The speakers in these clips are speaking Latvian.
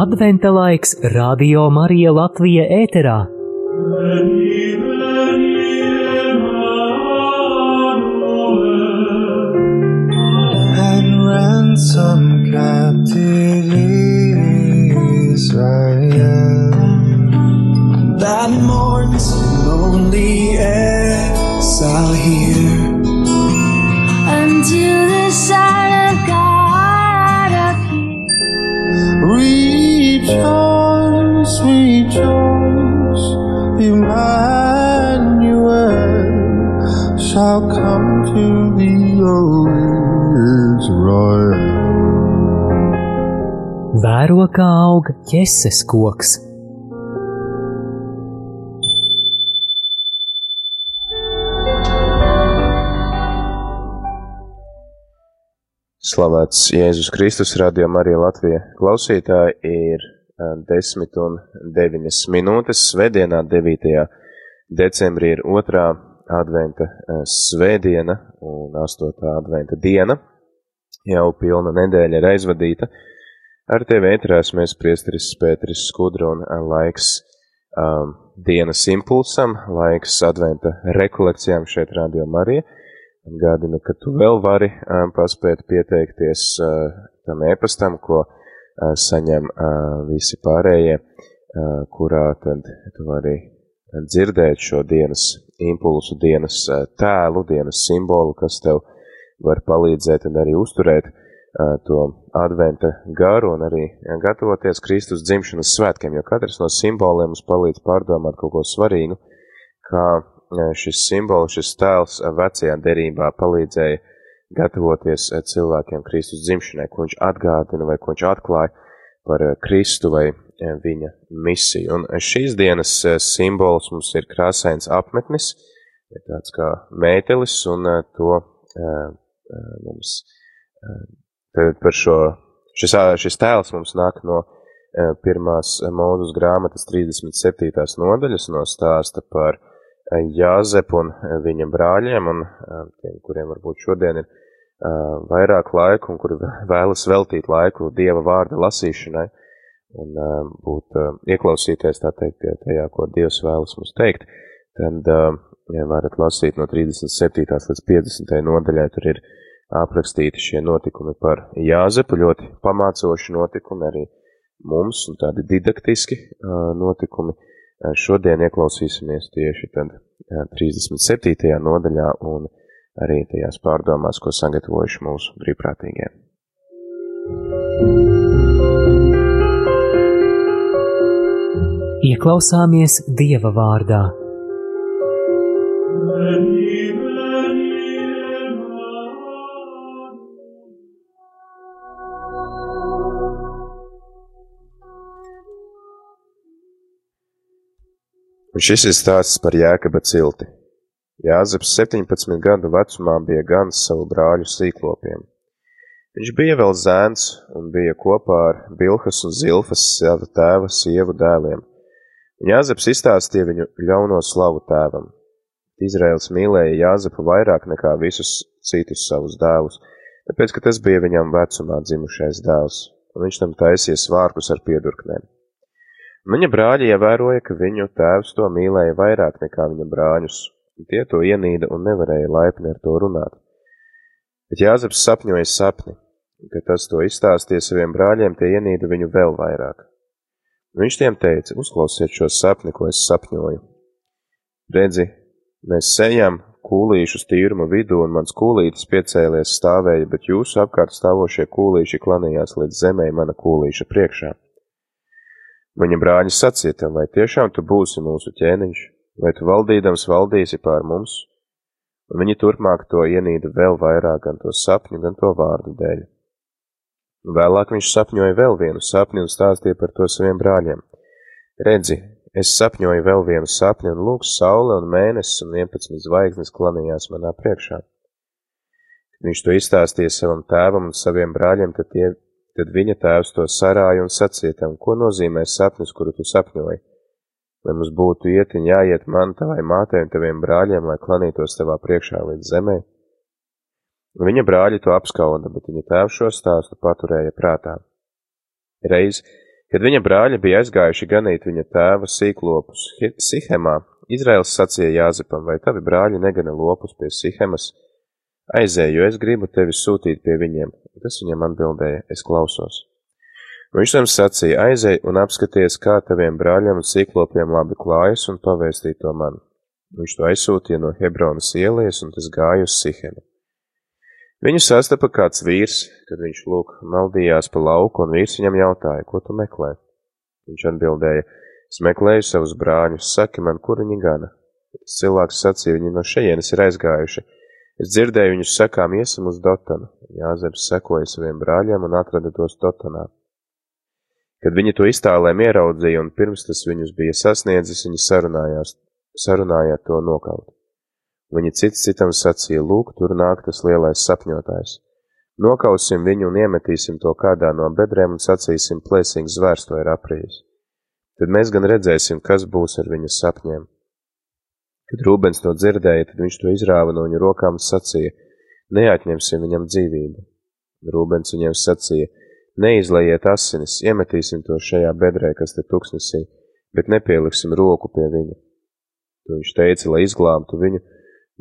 Adventa laiks Radio Marija Latvija ēterā. ransom captive Israel that mourns lonely exile here until the Son shall come to thee O Israel Vēro kā aug ķeses koks. Slavēts Jēzus Kristus, Radio Marija Latvija. Klausītāji ir eh, 10 un 9 minūtes. Svētdienā, 9. decembrī, ir otrā adventa eh, svētdiena un 8. adventa diena. Jau pilna nedēļa ir aizvadīta. Ar tevi ētrās mēs priesteris Pēteris Skudra un eh, laiks um, dienas impulsam, laiks adventa rekolekcijām šeit Radio Marija. Atgādinu, ka tu vēl vari um, paspēt pieteikties uh, tam ēpastam, ko uh, saņem uh, visi pārējie, uh, kurā tad tu vari dzirdēt šo dienas impulsu, dienas tēlu, dienas simbolu, kas tev var palīdzēt un arī uzturēt to adventa garu un arī gatavoties Kristus dzimšanas svētkiem, jo katrs no simboliem mums palīdz pārdomāt kaut ko svarīgu, kā šis simbols, šis tēls vecajā derībā palīdzēja gatavoties cilvēkiem Kristus dzimšanai, ko viņš atgādina vai ko viņš atklāja par Kristu vai viņa misiju. Un šīs dienas simbols mums ir krāsains apmetnis, tāds kā mētelis, un to mums par šo, šis, šis tēls mums nāk no pirmās mūzus grāmatas 37. nodaļas, no stāsta par Jāzepu un viņa brāļiem, un tiem, kuriem varbūt šodien ir vairāk laiku un kuri vēlas veltīt laiku Dieva vārda lasīšanai un būt ieklausīties, tā teikt, tajā, ko Dievs vēlas mums teikt, tad ja varat lasīt no 37. līdz 50. nodaļai, tur ir aprakstīti šie notikumi par Jāzepu, ļoti pamācoši notikumi arī mums un tādi didaktiski notikumi. Šodien ieklausīsimies tieši tad 37. nodaļā un arī tajās pārdomās, ko sagatavojuši mūsu brīvprātīgie. Ieklausāmies Dieva vārdā. Un šis ir stāsts par Jēkaba cilti. Jāzeps 17 gadu vecumā bija gans savu brāļu sīklopiem. Viņš bija vēl zēns un bija kopā ar Bilhas un Zilfas sava tēva sievu dēliem. Jāzeps izstāstīja viņu ļauno slavu tēvam. Izraels mīlēja Jāzepu vairāk nekā visus citus savus dēlus, tāpēc, ka tas bija viņam vecumā dzimušais dēls, un viņš tam taisīja svārkus ar piedurknēm. Viņa brāļi ievēroja, ka viņu tēvs to mīlēja vairāk nekā viņa brāļus, un tie to ienīda un nevarēja laipni ar to runāt. Bet Jāzeps sapņoja sapni, kad tas to izstāstīja saviem brāļiem, tie ienīda viņu vēl vairāk. Viņš tiem teica, uzklausiet šo sapni, ko es sapņoju. Redzi, mēs sejam kūlīšus tīruma vidū, un mans kūlītis piecēlies stāvēja, bet jūsu apkārt stāvošie kūlīši klanījās līdz zemē mana kūlīša priekšā. Viņa brāļi sacīja, vai tiešām tu būsi mūsu ķēniņš, vai tu valdīdams valdīsi pār mums? Un viņi turpmāk to ienīda vēl vairāk gan to sapņu, gan to vārdu dēļ. Vēlāk viņš sapņoja vēl vienu sapni un stāstīja par to saviem brāļiem. Redzi, es sapņoju vēl vienu sapni, un lūk, saule un mēnesis un 11 zvaigznes klanījās manā priekšā. Viņš to izstāstīja savam tēvam un saviem brāļiem, tad, tie, tad viņa tēvs to sarāja un sacīja tam, ko nozīmē sapnis, kuru tu sapņoji. Vai mums būtu iet un jāiet man, tavai mātei un taviem brāļiem, lai klanītos tavā priekšā līdz zemē? Viņa brāļi to apskauda, bet viņa tēvs šo stāstu paturēja prātā. Reiz, Kad viņa brāļi bija aizgājuši ganīt viņa tēva sīklopus Sihemā, Izraels sacīja Jāzepam, vai tavi brāļi negana lopus pie Sihemas? Aizēju, jo es gribu tevi sūtīt pie viņiem. Tas viņam atbildēja, es klausos. Viņš tam sacīja, aizej un apskaties, kā taviem brāļiem un sīklopiem labi klājas un pavēstī to man. Viņš to aizsūtīja no Hebronas ielijas un tas gāja uz Sihemu. Viņu sastapa kāds vīrs, kad viņš lūk maldījās pa lauku, un vīrs viņam jautāja, ko tu meklē? Viņš atbildēja, es meklēju savus brāļus, saki man, kur viņi gana. Tas cilvēks sacīja, viņi no šejienes ir aizgājuši. Es dzirdēju viņus sakām, iesim uz Dotanu. Jāzeps sekoja saviem brāļiem un atrada tos Dotanā. Kad viņi to iztālēm ieraudzīja un pirms tas viņus bija sasniedzis, viņi sarunājās, sarunājāt to nokaut. Viņi cits citam sacīja, lūk, tur nāk tas lielais sapņotājs. Nokausim viņu un iemetīsim to kādā no bedrēm un sacīsim, plēsīgs zvērs to ir aprījis. Tad mēs gan redzēsim, kas būs ar viņu sapņiem. Kad Rūbens to dzirdēja, tad viņš to izrāva no viņu rokām un sacīja, neatņemsim viņam dzīvību. Rūbens viņiem sacīja, neizlaiet asinis, iemetīsim to šajā bedrē, kas te tuksnesī, bet nepieliksim roku pie viņa. To viņš teica, lai izglābtu viņu,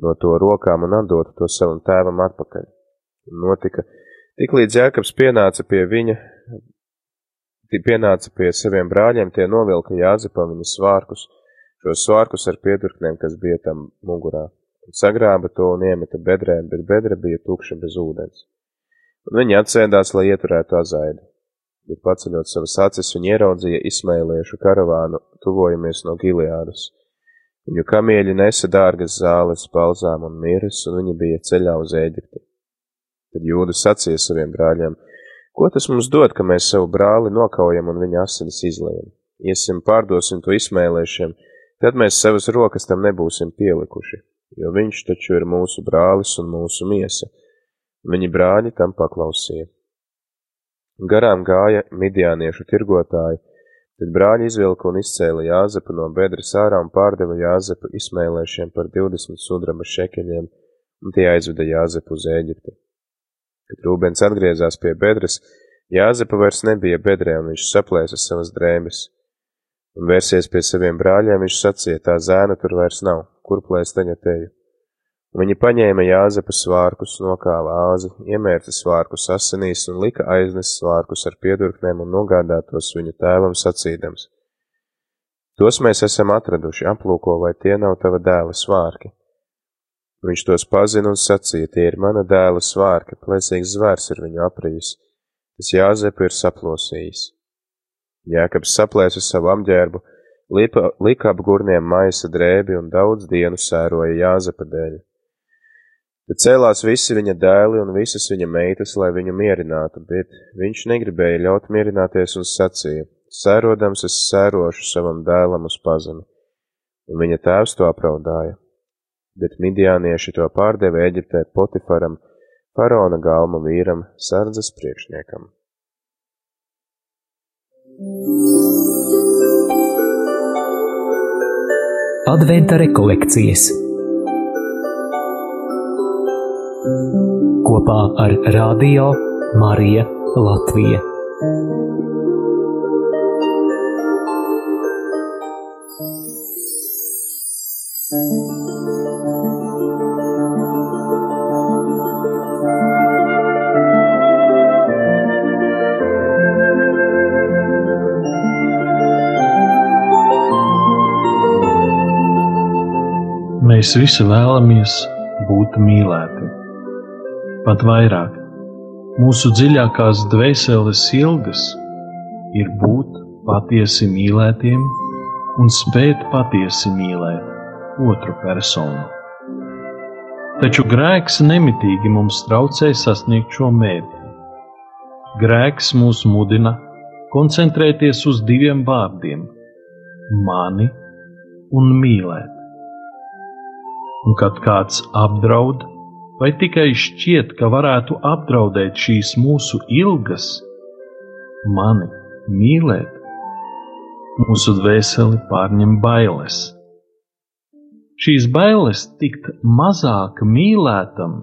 no to rokām un atdotu to savam tēvam atpakaļ. Un notika, tik līdz Jēkabs pienāca pie viņa, pienāca pie saviem brāļiem, tie novilka Jāzepam viņa svārkus, šos svārkus ar piedurknēm, kas bija tam mugurā, un sagrāba to un iemeta bedrē, bet bedre bija tukša bez ūdens. Un viņi atsēdās, lai ieturētu azaidu, bet paceļot savas acis, viņi ieraudzīja Ismailiešu karavānu, tuvojamies no Gileādas Viņu kamieļi nesa dārgas zāles, balzām un miras, un viņi bija ceļā uz Ēģipti. Tad jūda sacīja saviem brāļiem, ko tas mums dod, ka mēs savu brāli nokaujam un viņa asinis izlējam? Iesim pārdosim to izmēlēšiem, tad mēs savas rokas tam nebūsim pielikuši, jo viņš taču ir mūsu brālis un mūsu miesa. Viņi brāļi tam paklausīja. Garām gāja midiāniešu tirgotāji, Tad brāļi izvilka un izcēla Jāzepu no bedres ārā un pārdeva Jāzepu izmēlēšiem par 20 sudraba šekeļiem, un tie aizveda Jāzepu uz Ēģipti. Kad Rūbens atgriezās pie bedres, Jāzepa vairs nebija bedrē, un viņš saplēsa savas drēbes. Un vērsies pie saviem brāļiem, viņš sacīja, tā zēna tur vairs nav, kur plēs tagad eju. Viņi paņēma Jāzepa svārkus, nokāva āzi, iemērta svārkus asinīs un lika aiznes svārkus ar piedurknēm un nogādātos viņu tēvam sacīdams. Tos mēs esam atraduši, aplūko, vai tie nav tava dēla svārki. Viņš tos pazina un sacīja, tie ir mana dēla svārki, plēsīgs zvērs ir viņu aprījis, tas Jāzepu ir saplosījis. Jēkabs saplēsa savu apģērbu, lika ap gurniem maisa drēbi un daudz dienu sēroja Jāzepa dēļ. Tad cēlās visi viņa dēli un visas viņa meitas, lai viņu mierinātu, bet viņš negribēja ļaut mierināties un sacīja: Sērodams es sērošu savam dēlam uz pazemi. Un viņa tēvs to apraudāja. Bet midiānieši to pārdeva Eģiptē Potifaram, faraona galma vīram, sardzes priekšniekam. Adventa rekolekcijas kopā ar Radio Marija Latvija. Mēs visi vēlamies būt mīlēti pat vairāk. Mūsu dziļākās dvēseles ilgas ir būt patiesi mīlētiem un spēt patiesi mīlēt otru personu. Taču grēks nemitīgi mums traucē sasniegt šo mērķi. Grēks mūs mudina koncentrēties uz diviem vārdiem - mani un mīlēt. Un kad kāds apdraud vai tikai šķiet, ka varētu apdraudēt šīs mūsu ilgas, mani mīlēt, mūsu dvēseli pārņem bailes. Šīs bailes tikt mazāk mīlētam,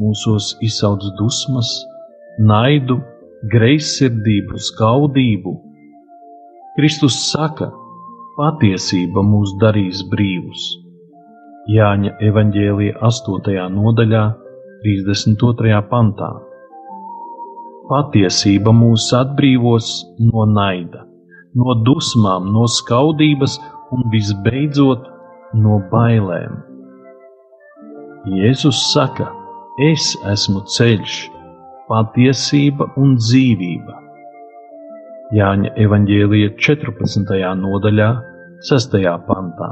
mūsos izsauc dusmas, naidu, greizsirdību, skaudību, Kristus saka, patiesība mūs darīs brīvus. Jāņa evaņģēlija 8. nodaļā, 32. pantā. Patiesība mūs atbrīvos no naida, no dusmām, no skaudības un visbeidzot no bailēm. Jēzus saka, es esmu ceļš, patiesība un dzīvība. Jāņa evaņģēlija 14. nodaļā, 6. pantā.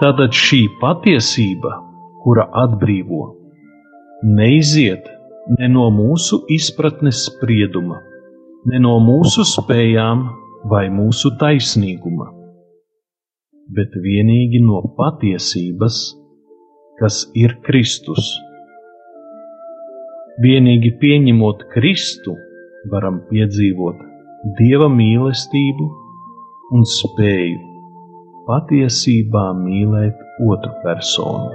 Tātad šī patiesība, kura atbrīvo, neiziet ne no mūsu izpratnes sprieduma, ne no mūsu spējām vai mūsu taisnīguma, bet vienīgi no patiesības, kas ir Kristus. Vienīgi pieņemot Kristu, varam piedzīvot Dieva mīlestību un spēju patiesībā mīlēt otru personu.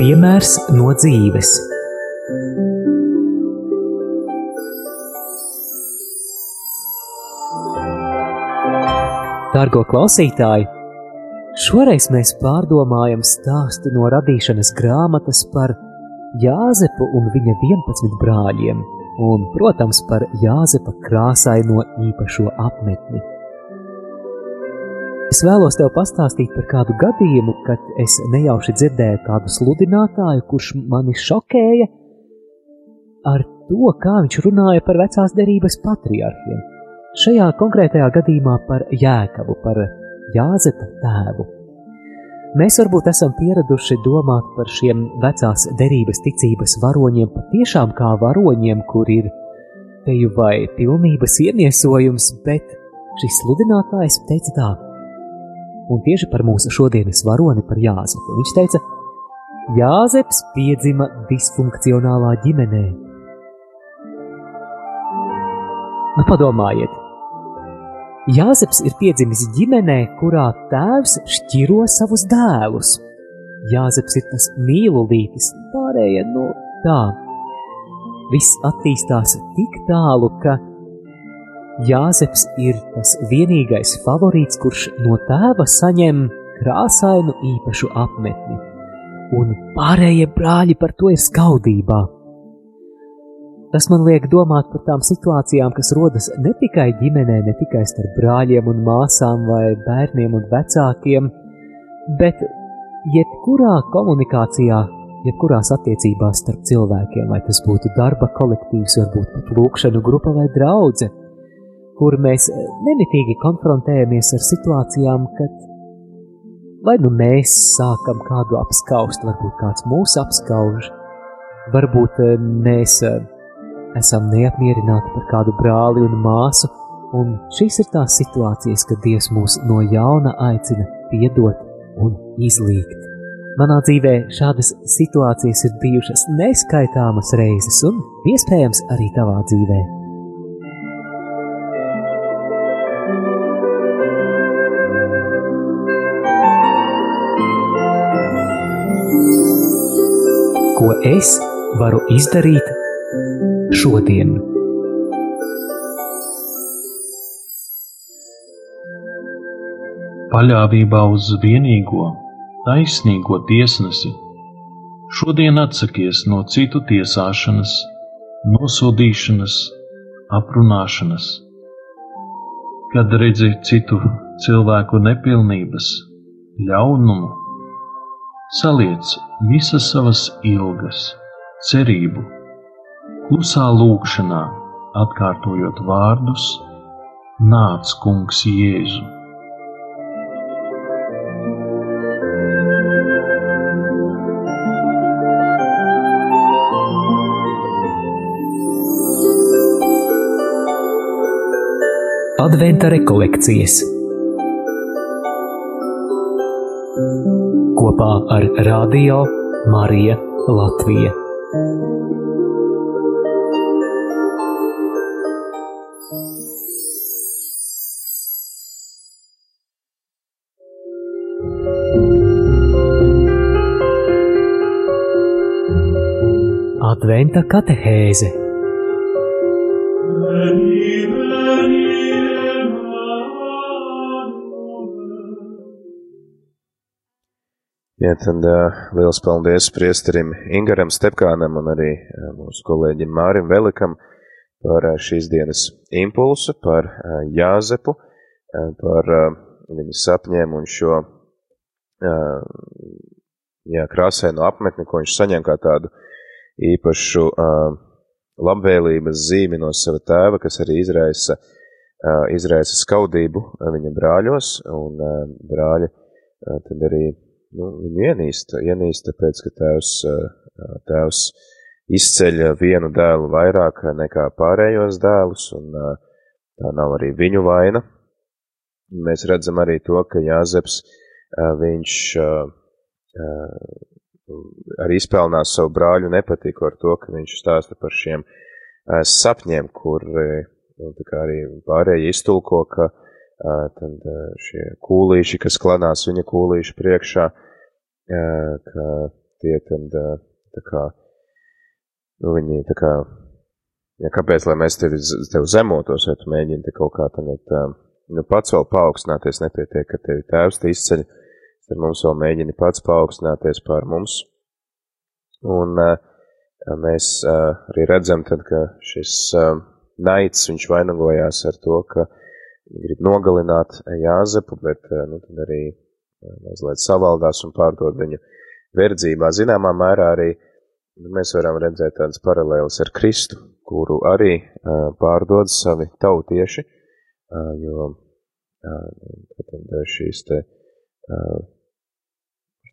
Piemērs no dzīves. Dargo klausītāji, šoreiz mēs pārdomājam stāstu no radīšanas grāmatas par Jāzepu un viņa 11 brāļiem, un, protams, par Jāzepa krāsaino īpašo apmetni. Es vēlos tev pastāstīt par kādu gadījumu, kad es nejauši dzirdēju kādu sludinātāju, kurš mani šokēja ar to, kā viņš runāja par vecās derības patriarchiem. Šajā konkrētajā gadījumā par Jēkabu, par Jāzepa tēvu. Mēs varbūt esam pieraduši domāt par šiem vecās derības ticības varoņiem patiešām kā varoņiem, kur ir teju vai pilnības iemiesojums, bet šis sludinātājs teica tā, un tieši par mūsu šodienas varoni par Jāzepu. Viņš teica, Jāzeps piedzima disfunkcionālā ģimenē. Nu, padomājiet, Jāzeps ir piedzimis ģimenē, kurā tēvs šķiro savus dēlus. Jāzeps ir tas mīlulītis, pārējie, nu, tā. Viss attīstās tik tālu, ka Jāzeps ir tas vienīgais favorīts, kurš no tēva saņem krāsainu īpašu apmetni, un pārējie brāļi par to ir skaudībā. Tas man liek domāt par tām situācijām, kas rodas ne tikai ģimenē, ne tikai starp brāļiem un māsām vai bērniem un vecākiem, bet jebkurā komunikācijā, jebkurās attiecībās starp cilvēkiem, vai tas būtu darba kolektīvs, varbūt pat lūkšanu grupa vai draudze, kur mēs nemitīgi konfrontējamies ar situācijām, kad vai nu mēs sākam kādu apskaust, varbūt kāds mūs apskauž, varbūt mēs esam neapmierināti par kādu brāli un māsu, un šīs ir tās situācijas, kad Dievs mūs no jauna aicina piedot un izlīgt. Manā dzīvē šādas situācijas ir bijušas neskaitāmas reizes, un iespējams arī tavā dzīvē. Ko es varu izdarīt šodien. Paļāvībā uz vienīgo, taisnīgo tiesnesi, šodien atsakies no citu tiesāšanas, nosodīšanas, aprunāšanas. Kad redzi citu cilvēku nepilnības, ļaunumu, saliec visas savas ilgas, cerību Klusā lūkšanā, atkārtojot vārdus: Nāc, Kungs, Jēzu! Adventa rekolekcijas kopā ar Radio Mariju Latviju. Adventa katehēze. Jā, tad uh, liels paldies priesterim Ingaram Stepkānam un arī uh, mūsu kolēģim Mārim Velikam par uh, šīs dienas impulsu, par uh, Jāzepu, uh, par uh, viņa sapņiem un šo uh, jā, krāsainu apmetni, ko viņš saņem kā tādu īpašu uh, labvēlības zīmi no sava tēva, kas arī izraisa, uh, izraisa skaudību viņa brāļos, un uh, brāļi uh, tad arī nu, viņu ienīst, ienīst, tāpēc, ka tēvs, tēvs izceļ vienu dēlu vairāk nekā pārējos dēlus, un tā nav arī viņu vaina. Mēs redzam arī to, ka Jāzeps, viņš arī izpelnās savu brāļu nepatiku ar to, ka viņš stāsta par šiem sapņiem, kur nu, arī pārējie iztulko, ka tad šie kūlīši, kas klanās viņa kūlīšu priekšā, ka tie tad tā kā, nu viņi tā kā, ja kāpēc, lai mēs tevi, tev zemotos, vai tu mēģini te kaut kā tagad, nu pats vēl paaugstināties, nepietiek, ka tevi tēvs te izceļ, tad mums vēl mēģini pats paaugstināties pār mums. Un mēs arī redzam tad, ka šis naids, viņš vainagojās ar to, ka viņi grib nogalināt Jāzepu, bet, nu, tad arī mazliet savaldās un pārdod viņu verdzībā. Zināmā mērā arī nu, mēs varam redzēt tādas paralēlas ar Kristu, kuru arī pārdod savi tautieši, jo šīs te,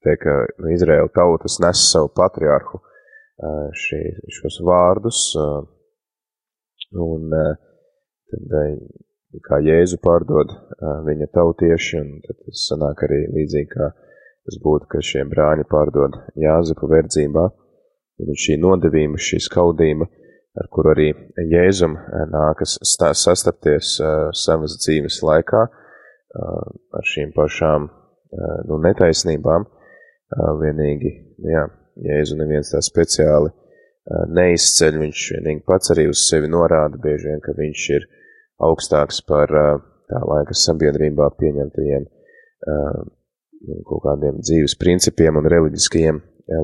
te, ka Izraēla tautas nes savu patriarhu uh, šī, šos vārdus, uh, un uh, tad kā Jēzu pārdod viņa tautieši, un tad tas sanāk arī līdzīgi, kā tas būtu, ka šie brāļi pārdod Jāzepu verdzībā, un šī nodevība, šī skaudība, ar kuru arī Jēzum nākas sastapties savas dzīves laikā, ar šīm pašām nu, netaisnībām, vienīgi, jā, Jēzu neviens tā speciāli neizceļ, viņš vienīgi pats arī uz sevi norāda bieži vien, ka viņš ir augstāks par tā laika sabiedrībā pieņemtajiem kaut kādiem dzīves principiem un reliģiskajiem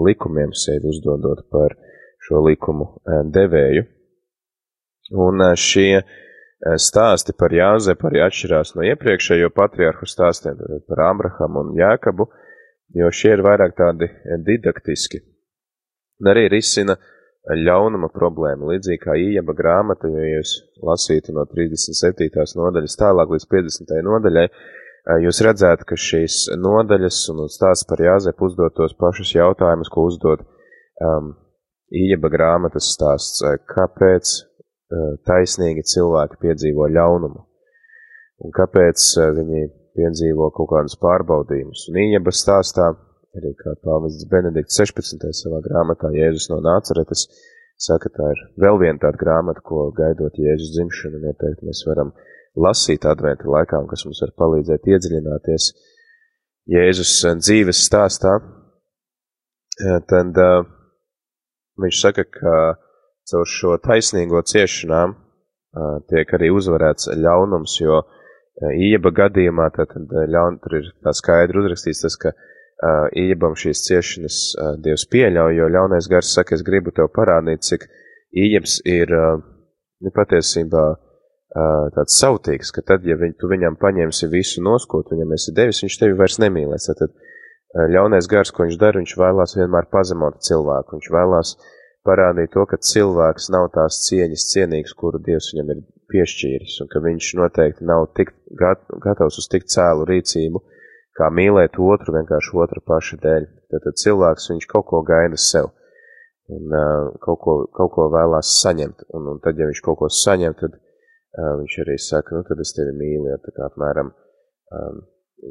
likumiem, sevi uzdodot par šo likumu devēju. Un šie stāsti par Jāzepu arī atšķirās no iepriekšējo patriarhu stāstiem par Abrahamu un Jākabu, jo šie ir vairāk tādi didaktiski. Un arī risina ļaunuma problēma, līdzīgi kā Ījaba grāmata, jo jūs lasītu no 37. nodaļas tālāk līdz 50. nodaļai, jūs redzētu, ka šīs nodaļas un stāsts par Jāzepu uzdot tos pašus jautājumus, ko uzdod um, Ījaba grāmatas stāsts, kāpēc uh, taisnīgi cilvēki piedzīvo ļaunumu un kāpēc uh, viņi piedzīvo kaut kādus pārbaudījumus. Un Ījaba stāstā, arī kā pāvests Benedikts 16. savā grāmatā Jēzus no Nācaretes, saka, tā ir vēl viena tāda grāmata, ko gaidot Jēzus dzimšanu, noteikti mēs varam lasīt adventa laikā, un kas mums var palīdzēt iedziļināties Jēzus dzīves stāstā, tad uh, viņš saka, ka caur šo taisnīgo ciešanām uh, tiek arī uzvarēts ļaunums, jo uh, Ieba gadījumā tad ļaun, tur ir tā skaidri uzrakstīts tas, ka uh, Iebam šīs ciešanas uh, Dievs pieļauj, jo ļaunais gars saka, es gribu tev parādīt, cik Iebs ir uh, patiesībā tāds sautīgs, ka tad, ja viņ, tu viņam paņemsi visu noskot, viņam esi devis, viņš tevi vairs nemīlēs. Tad ļaunais gars, ko viņš dara, viņš vēlās vienmēr pazemot cilvēku. Viņš vēlās parādīt to, ka cilvēks nav tās cieņas cienīgs, kuru Dievs viņam ir piešķīris, un ka viņš noteikti nav tik gat, gatavs uz tik cēlu rīcību, kā mīlēt otru vienkārši otra paša dēļ. Tad, cilvēks viņš kaut ko gaida sev un uh, kaut, ko, kaut ko vēlās saņemt, un, un tad, ja viņš kaut ko saņem, tad viņš arī saka, nu tad es tevi mīlu, ja tā kā apmēram, um,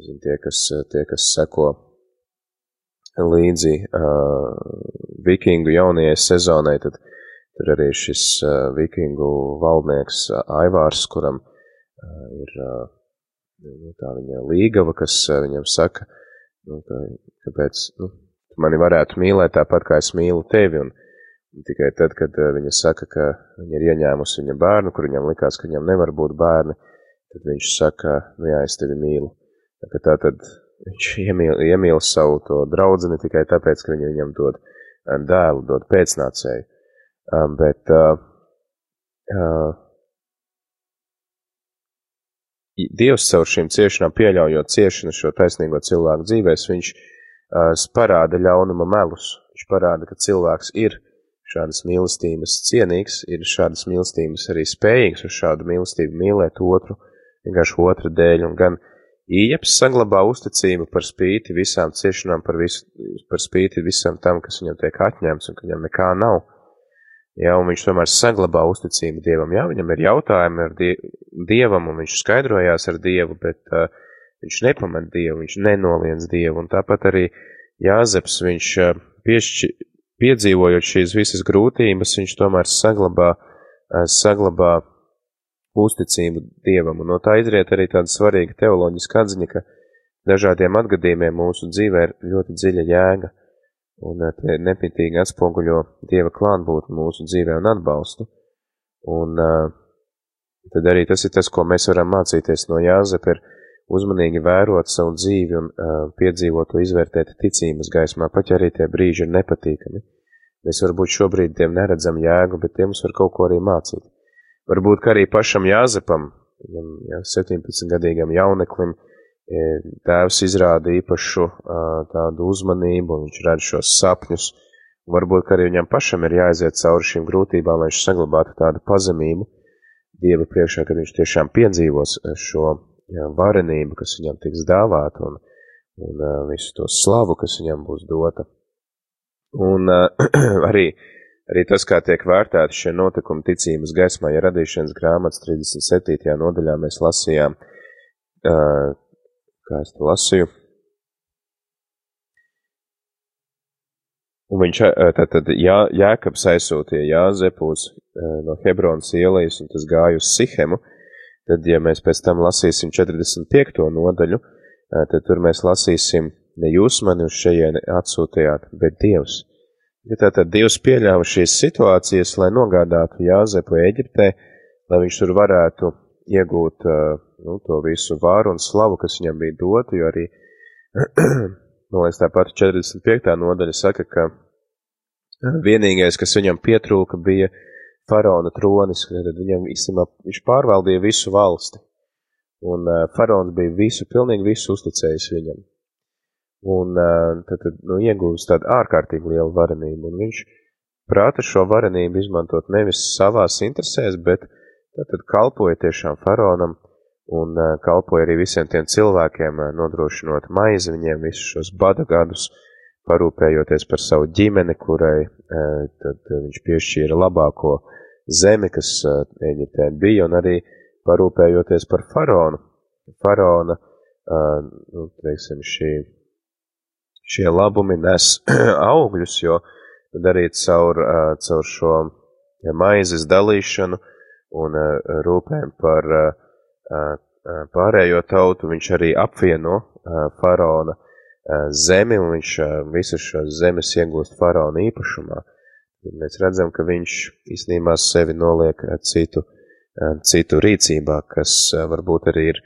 zin, tie, kas, tie, kas seko līdzi uh, vikingu jaunajai sezonai, tad tur arī šis uh, vikingu valdnieks uh, Aivārs, kuram uh, ir nu, tā viņa līgava, kas viņam saka, nu, tā, kāpēc, nu, mani varētu mīlēt tāpat, kā es mīlu tevi, un, Un tikai tad, kad viņa saka, ka viņa ir ieņēmusi viņa bērnu, kur viņam likās, ka viņam nevar būt bērni, tad viņš saka, nu jā, es tevi mīlu. Tā, tā tad viņš iemīl, iemīl savu to draudzeni tikai tāpēc, ka viņa viņam dod dēlu, dod pēcnācēju. Um, bet uh, uh, Dievs caur šīm ciešanām, pieļaujot ciešanu šo taisnīgo cilvēku dzīvēs, viņš uh, parāda ļaunuma melus. Viņš parāda, ka cilvēks ir šādas mīlestības cienīgs, ir šādas mīlestības arī spējīgs uz šādu mīlestību mīlēt otru, vienkārši otru dēļ, un gan Īeps saglabā uzticību par spīti visām ciešanām, par, visu, par spīti visam tam, kas viņam tiek atņemts un ka viņam nekā nav. Jā, un viņš tomēr saglabā uzticību Dievam. Jā, viņam ir jautājumi ar die, Dievam, un viņš skaidrojās ar Dievu, bet uh, viņš nepamet Dievu, viņš nenoliedz Dievu, un tāpat arī Jāzeps, viņš uh, piešķi, piedzīvojot šīs visas grūtības, viņš tomēr saglabā, uh, saglabā uzticību Dievam, un no tā izriet arī tāda svarīga teoloģiska atziņa, ka dažādiem atgadījumiem mūsu dzīvē ir ļoti dziļa jēga un eh, te nepitīgi atspoguļo Dieva klātbūtni mūsu dzīvē un atbalstu. Un uh, tad arī tas ir tas, ko mēs varam mācīties no Jāzepa, ir uzmanīgi vērot savu dzīvi un uh, piedzīvot to izvērtēt ticības gaismā, pat ja arī tie brīži ir nepatīkami. Mēs varbūt šobrīd tiem neredzam jēgu, bet tie mums var kaut ko arī mācīt. Varbūt, arī pašam Jāzepam, viņam jā, 17-gadīgam jauneklim, uh, E, tēvs izrāda īpašu tādu uzmanību, viņš redz šos sapņus. Varbūt arī viņam pašam ir jāaiziet cauri šīm grūtībām, lai viņš saglabātu tādu pazemību Dieva priekšā, kad viņš tiešām piedzīvos šo varenību, kas viņam tiks dāvāta un, un visu to slavu, kas viņam būs dota. Un arī, arī tas, kā tiek vērtēti šie notikumi ticības gaismā, ja radīšanas grāmatas 37. nodaļā mēs lasījām, kā es to lasīju. Un viņš tātad Jā, Jēkabs aizsūtīja Jāzepu uz no Hebronas ielais, un tas gāja uz Sihemu. Tad, ja mēs pēc tam lasīsim 45. nodaļu, tad tur mēs lasīsim, ne jūs mani uz šejieni atsūtījāt, bet Dievs. Ja tātad Dievs pieļāva šīs situācijas, lai nogādātu Jāzepu Eģiptē, lai viņš tur varētu iegūt uh, nu, to visu vāru un slavu, kas viņam bija dota, jo arī, man liekas, tāpat 45. nodaļa saka, ka vienīgais, kas viņam pietrūka, bija faraona tronis, tad viņam īstenībā viņš pārvaldīja visu valsti, un uh, faraons bija visu, pilnīgi visu uzticējis viņam, un uh, tad, tad nu, iegūst tādu ārkārtīgi lielu varenību, un viņš prāta šo varenību izmantot nevis savās interesēs, bet tad kalpoja tiešām faraonam, un uh, kalpoja arī visiem tiem cilvēkiem, uh, nodrošinot maizi viņiem visus šos bada gadus, parūpējoties par savu ģimeni, kurai uh, tad viņš piešķīra labāko zemi, kas Eģiptē bija, un arī parūpējoties par faraonu. Faraona, nu, teiksim, šī, šie labumi nes augļus, jo tad arī caur, caur šo maizes dalīšanu un rūpēm par uh, pārējo tautu, viņš arī apvieno faraona zemi, un viņš visas šos zemes iegūst faraona īpašumā. Mēs redzam, ka viņš īstenībā sevi noliek citu, citu rīcībā, kas varbūt arī ir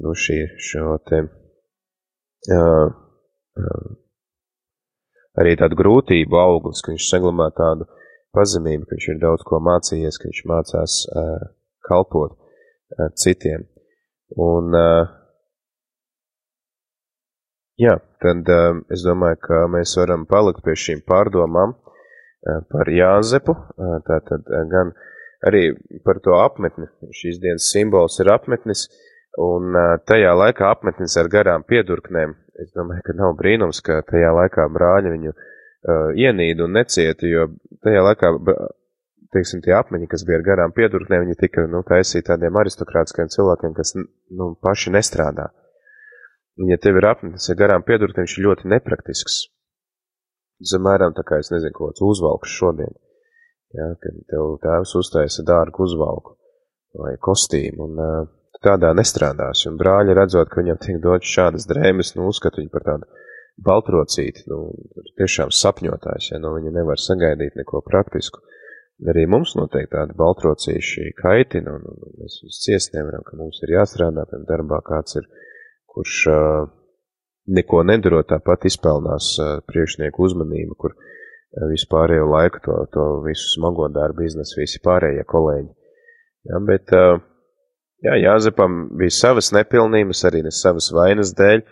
nu, šī, šo te arī tādu grūtību auglis, ka viņš saglabā tādu pazemību, ka viņš ir daudz ko mācījies, ka viņš mācās kalpot citiem. Un, jā, tad es domāju, ka mēs varam palikt pie šīm pārdomām par Jāzepu, tātad gan arī par to apmetni. Šīs dienas simbols ir apmetnis, un tajā laikā apmetnis ar garām piedurknēm. Es domāju, ka nav brīnums, ka tajā laikā brāļi viņu ienīda un necieta, jo tajā laikā teiksim, tie apmeņi, kas bija ar garām piedurknēm, viņi tika, nu, taisīti tādiem aristokrātiskiem cilvēkiem, kas, nu, paši nestrādā. Un, ja tev ir apmeņas ar garām piedurknēm, viņš ir ļoti nepraktisks. Zamēram tā kā, es nezinu, kaut kāds uzvalks šodien. Jā, kad tev tēvs uztaisa dārgu uzvalku vai kostīmu, un uh, tādā nestrādās. Un brāļi redzot, ka viņam tiek dots šādas drēmes, nu, uzskata viņu par tādu baltrocīti, nu, tiešām sapņotājs, ja no viņa nevar sagaidīt neko praktisku. Arī mums noteikti tādi baltrocīši kaitina, un, un mēs viņus ciest nevaram, ka mums ir jāstrādā, piemēram, darbā kāds ir, kurš neko nedarot, tāpat izpelnās priekšnieku uzmanību, kur vispārējo laiku to, to visu smago darbu iznes visi pārējie kolēģi. Ja, bet, jā, Jāzepam bija savas nepilnības, arī ne savas vainas dēļ,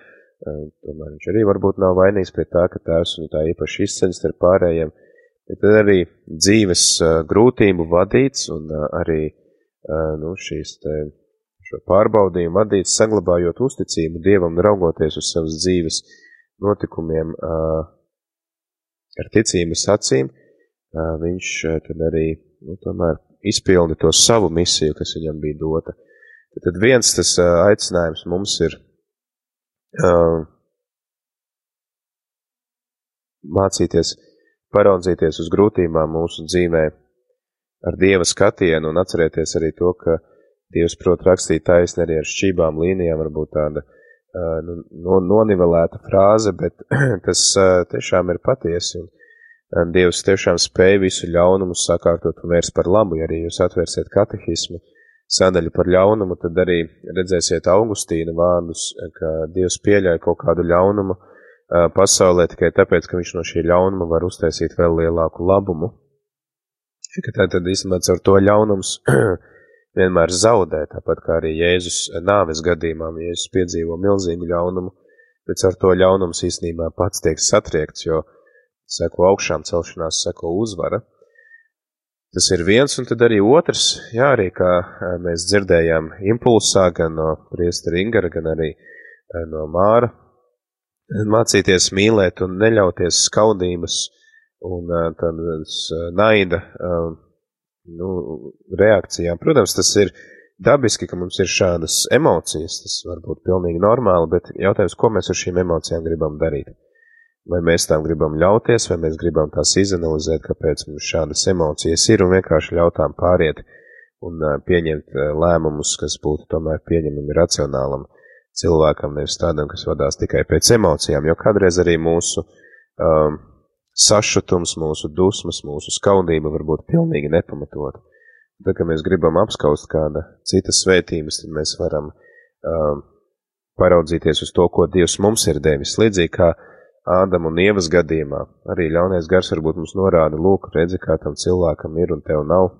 Tomēr viņš arī varbūt nav vainīgs pie tā, ka tēvs viņu tā īpaši izceļas ar pārējiem. Bet tad arī dzīves grūtību vadīts un arī nu, šīs te, šo pārbaudījumu vadīts, saglabājot uzticību Dievam, raugoties uz savas dzīves notikumiem ar ticības acīm, viņš tad arī nu, tomēr izpildi to savu misiju, kas viņam bija dota. Tad viens tas aicinājums mums ir mācīties, paraudzīties uz grūtībām mūsu dzīvē ar Dieva skatienu un atcerēties arī to, ka Dievs prot rakstīt taisni arī ar šķībām līnijām, varbūt tāda uh, nu, no, nonivelēta frāze, bet tas uh, tiešām ir patiesi. Un, Dievs tiešām spēja visu ļaunumu sakārtot un vērst par labu, ja arī jūs atvērsiet katehismu. Uh, sadaļu par ļaunumu, tad arī redzēsiet Augustīna vārdus, ka Dievs pieļauj kaut kādu ļaunumu pasaulē tikai tāpēc, ka viņš no šī ļaunuma var uztaisīt vēl lielāku labumu. Tā tad īstenībā ar to ļaunums vienmēr zaudē, tāpat kā arī Jēzus nāves gadījumā, Jēzus piedzīvo milzīgu ļaunumu, bet ar to ļaunums īstenībā pats tiek satriekts, jo seko augšām celšanās, seko uzvara. Tas ir viens, un tad arī otrs, jā, arī kā mēs dzirdējām impulsā gan no priestara Ingara, gan arī no Māra, mācīties mīlēt un neļauties skaudības un tādas naida nu, reakcijām. Protams, tas ir dabiski, ka mums ir šādas emocijas, tas var būt pilnīgi normāli, bet jautājums, ko mēs ar šīm emocijām gribam darīt? vai mēs tām gribam ļauties, vai mēs gribam tās izanalizēt, kāpēc mums šādas emocijas ir, un vienkārši ļautām pāriet un pieņemt lēmumus, kas būtu tomēr pieņemami racionālam cilvēkam, nevis tādam, kas vadās tikai pēc emocijām, jo kādreiz arī mūsu um, sašutums, mūsu dusmas, mūsu skaudība var būt pilnīgi nepamatota. Tad, kad mēs gribam apskaust kāda cita svētības, tad mēs varam um, paraudzīties uz to, ko Dievs mums ir devis. Līdzīgi kā Ādama un Ievas gadījumā arī ļaunais gars varbūt mums norāda, lūk, redzi, kā tam cilvēkam ir un tev nav.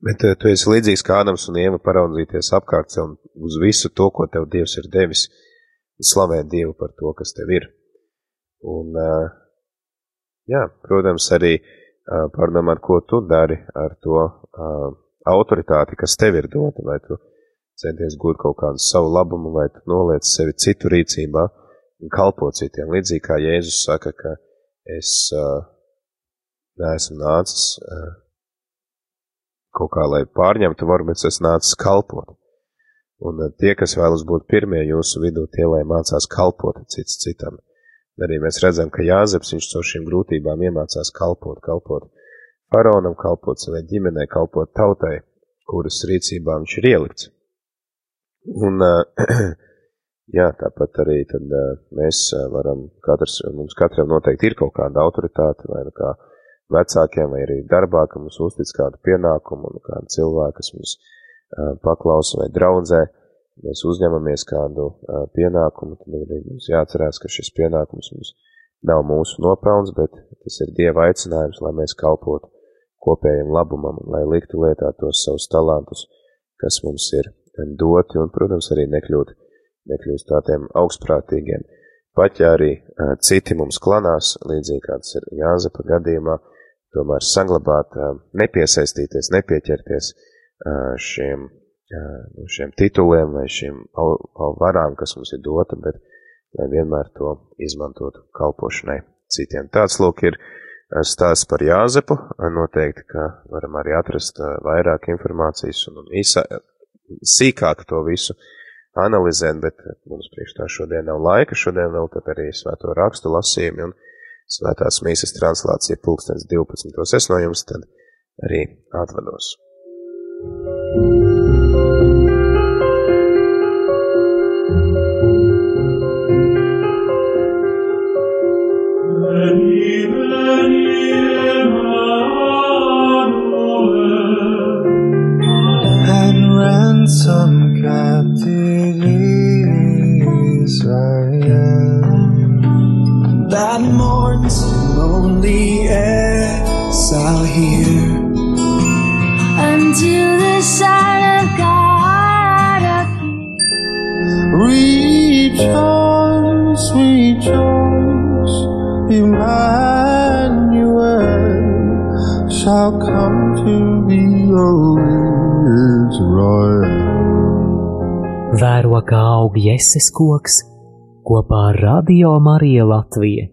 Bet eh, tu esi līdzīgs kā Ādams un Ieva paraudzīties apkārt sev uz visu to, ko tev Dievs ir devis, un slavēt Dievu par to, kas tev ir. Un, eh, jā, protams, arī eh, pārdomāt, ko tu dari ar to autoritāti, kas tev ir dota, vai tu centies gūt kaut kādu savu labumu, vai tu noliec sevi citu rīcībā un kalpot citiem. Līdzīgi kā Jēzus saka, ka es neesmu nācis kaut kā, lai pārņemtu varu, bet es nācis kalpot. Un uh, tie, kas vēlas būt pirmie jūsu vidū, tie, lai mācās kalpot cits citam. Arī mēs redzam, ka Jāzeps viņš caur šīm grūtībām iemācās kalpot, kalpot faraonam, kalpot savai ģimenei, kalpot tautai, kuras rīcībā viņš ir ielikts. Un uh, Jā, tāpat arī tad, uh, mēs varam, katrs, mums katram noteikti ir kaut kāda autoritāte, vai nu kā vecākiem, vai arī darbā, ka mums uztic kādu pienākumu, un kāda cilvēka, kas mums uh, paklausa vai draudzē, mēs uzņemamies kādu uh, pienākumu, tad arī mums jāatcerās, ka šis pienākums mums nav mūsu nopelns, bet tas ir Dieva aicinājums, lai mēs kalpotu kopējiem labumam, un lai liktu lietā tos savus talantus, kas mums ir doti, un, protams, arī nekļūt nekļūst tādiem augstprātīgiem. Pat ja arī uh, citi mums klanās, līdzīgi kāds ir Jāzepa gadījumā, tomēr saglabāt, nepiesaistīties, nepieķerties šiem, uh, šiem tituliem vai šiem varām, kas mums ir dota, bet lai vienmēr to izmantotu kalpošanai citiem. Tāds lūk ir stāsts par Jāzepu. Noteikti, ka varam arī atrast vairāk informācijas un īsā, sīkāk to visu analizēt, bet mums priekš tā šodien nav laika. Šodien vēl tad arī svēto rakstu lasījumi un svētās mīsas translācija pulkstens 12. Es no jums tad arī atvados. ransom Jēses koks kopā ar Radio Mariju Latviju.